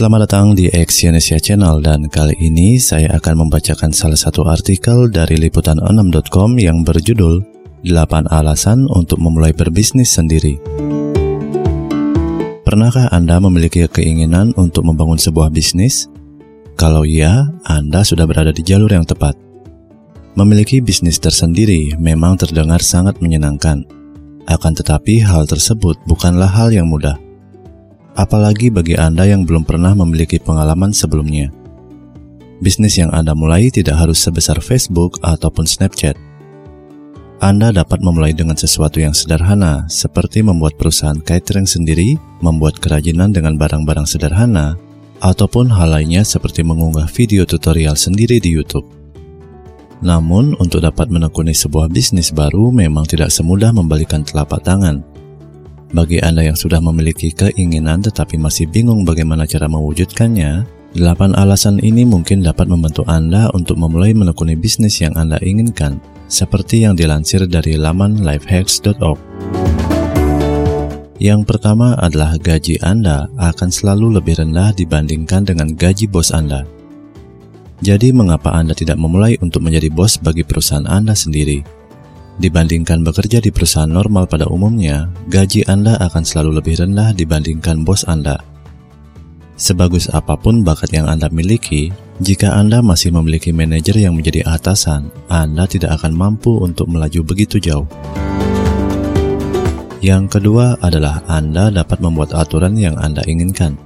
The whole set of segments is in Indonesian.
Selamat datang di Exyonesia Channel dan kali ini saya akan membacakan salah satu artikel dari liputan6.com yang berjudul 8 alasan untuk memulai berbisnis sendiri. Pernahkah Anda memiliki keinginan untuk membangun sebuah bisnis? Kalau iya, Anda sudah berada di jalur yang tepat. Memiliki bisnis tersendiri memang terdengar sangat menyenangkan. Akan tetapi hal tersebut bukanlah hal yang mudah apalagi bagi Anda yang belum pernah memiliki pengalaman sebelumnya. Bisnis yang Anda mulai tidak harus sebesar Facebook ataupun Snapchat. Anda dapat memulai dengan sesuatu yang sederhana, seperti membuat perusahaan catering sendiri, membuat kerajinan dengan barang-barang sederhana, ataupun hal lainnya seperti mengunggah video tutorial sendiri di YouTube. Namun, untuk dapat menekuni sebuah bisnis baru memang tidak semudah membalikan telapak tangan. Bagi Anda yang sudah memiliki keinginan tetapi masih bingung bagaimana cara mewujudkannya, 8 alasan ini mungkin dapat membantu Anda untuk memulai menekuni bisnis yang Anda inginkan, seperti yang dilansir dari laman lifehacks.org. Yang pertama adalah gaji Anda akan selalu lebih rendah dibandingkan dengan gaji bos Anda. Jadi mengapa Anda tidak memulai untuk menjadi bos bagi perusahaan Anda sendiri? Dibandingkan bekerja di perusahaan normal pada umumnya, gaji Anda akan selalu lebih rendah dibandingkan bos Anda. Sebagus apa pun bakat yang Anda miliki, jika Anda masih memiliki manajer yang menjadi atasan, Anda tidak akan mampu untuk melaju begitu jauh. Yang kedua adalah Anda dapat membuat aturan yang Anda inginkan.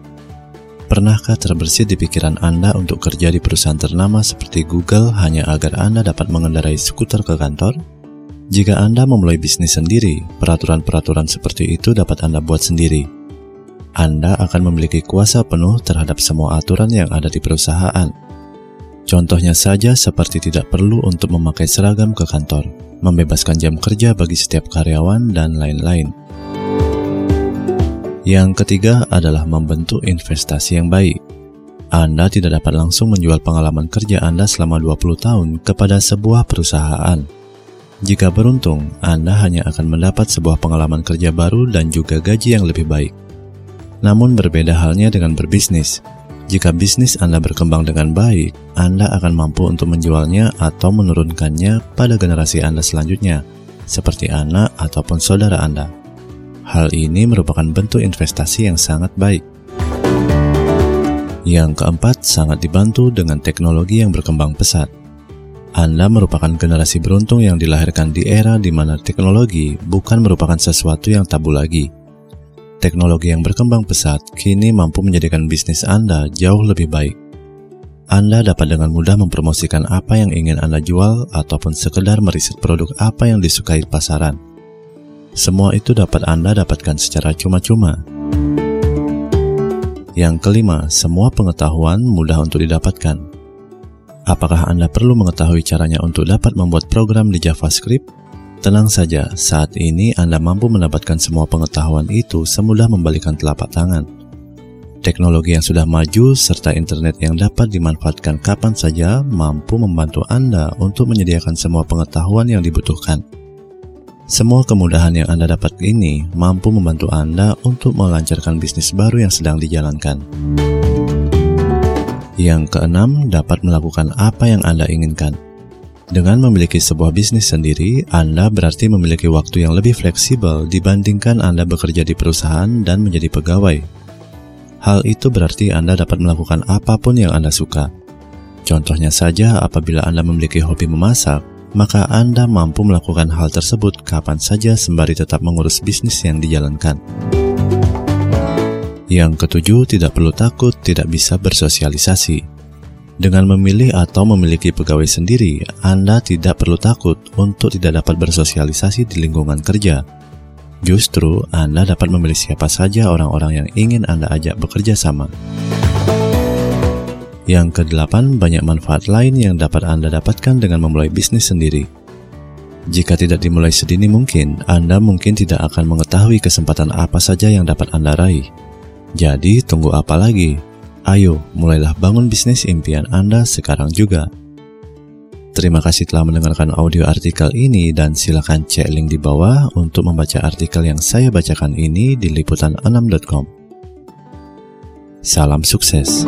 Pernahkah terbersih di pikiran Anda untuk kerja di perusahaan ternama seperti Google hanya agar Anda dapat mengendarai skuter ke kantor? Jika Anda memulai bisnis sendiri, peraturan-peraturan seperti itu dapat Anda buat sendiri. Anda akan memiliki kuasa penuh terhadap semua aturan yang ada di perusahaan. Contohnya saja seperti tidak perlu untuk memakai seragam ke kantor, membebaskan jam kerja bagi setiap karyawan, dan lain-lain. Yang ketiga adalah membentuk investasi yang baik. Anda tidak dapat langsung menjual pengalaman kerja Anda selama 20 tahun kepada sebuah perusahaan jika beruntung, Anda hanya akan mendapat sebuah pengalaman kerja baru dan juga gaji yang lebih baik. Namun berbeda halnya dengan berbisnis. Jika bisnis Anda berkembang dengan baik, Anda akan mampu untuk menjualnya atau menurunkannya pada generasi Anda selanjutnya, seperti anak ataupun saudara Anda. Hal ini merupakan bentuk investasi yang sangat baik. Yang keempat, sangat dibantu dengan teknologi yang berkembang pesat. Anda merupakan generasi beruntung yang dilahirkan di era di mana teknologi bukan merupakan sesuatu yang tabu lagi. Teknologi yang berkembang pesat kini mampu menjadikan bisnis Anda jauh lebih baik. Anda dapat dengan mudah mempromosikan apa yang ingin Anda jual ataupun sekedar meriset produk apa yang disukai pasaran. Semua itu dapat Anda dapatkan secara cuma-cuma. Yang kelima, semua pengetahuan mudah untuk didapatkan. Apakah Anda perlu mengetahui caranya untuk dapat membuat program di JavaScript? Tenang saja, saat ini Anda mampu mendapatkan semua pengetahuan itu semudah membalikan telapak tangan. Teknologi yang sudah maju serta internet yang dapat dimanfaatkan kapan saja mampu membantu Anda untuk menyediakan semua pengetahuan yang dibutuhkan. Semua kemudahan yang Anda dapat ini mampu membantu Anda untuk melancarkan bisnis baru yang sedang dijalankan. Yang keenam, dapat melakukan apa yang Anda inginkan. Dengan memiliki sebuah bisnis sendiri, Anda berarti memiliki waktu yang lebih fleksibel dibandingkan Anda bekerja di perusahaan dan menjadi pegawai. Hal itu berarti Anda dapat melakukan apa pun yang Anda suka. Contohnya saja, apabila Anda memiliki hobi memasak, maka Anda mampu melakukan hal tersebut kapan saja sembari tetap mengurus bisnis yang dijalankan. Yang ketujuh, tidak perlu takut tidak bisa bersosialisasi. Dengan memilih atau memiliki pegawai sendiri, Anda tidak perlu takut untuk tidak dapat bersosialisasi di lingkungan kerja. Justru, Anda dapat memilih siapa saja orang-orang yang ingin Anda ajak bekerja sama. Yang kedelapan, banyak manfaat lain yang dapat Anda dapatkan dengan memulai bisnis sendiri. Jika tidak dimulai sedini mungkin, Anda mungkin tidak akan mengetahui kesempatan apa saja yang dapat Anda raih. Jadi tunggu apa lagi? Ayo, mulailah bangun bisnis impian Anda sekarang juga. Terima kasih telah mendengarkan audio artikel ini dan silakan cek link di bawah untuk membaca artikel yang saya bacakan ini di liputan6.com. Salam sukses.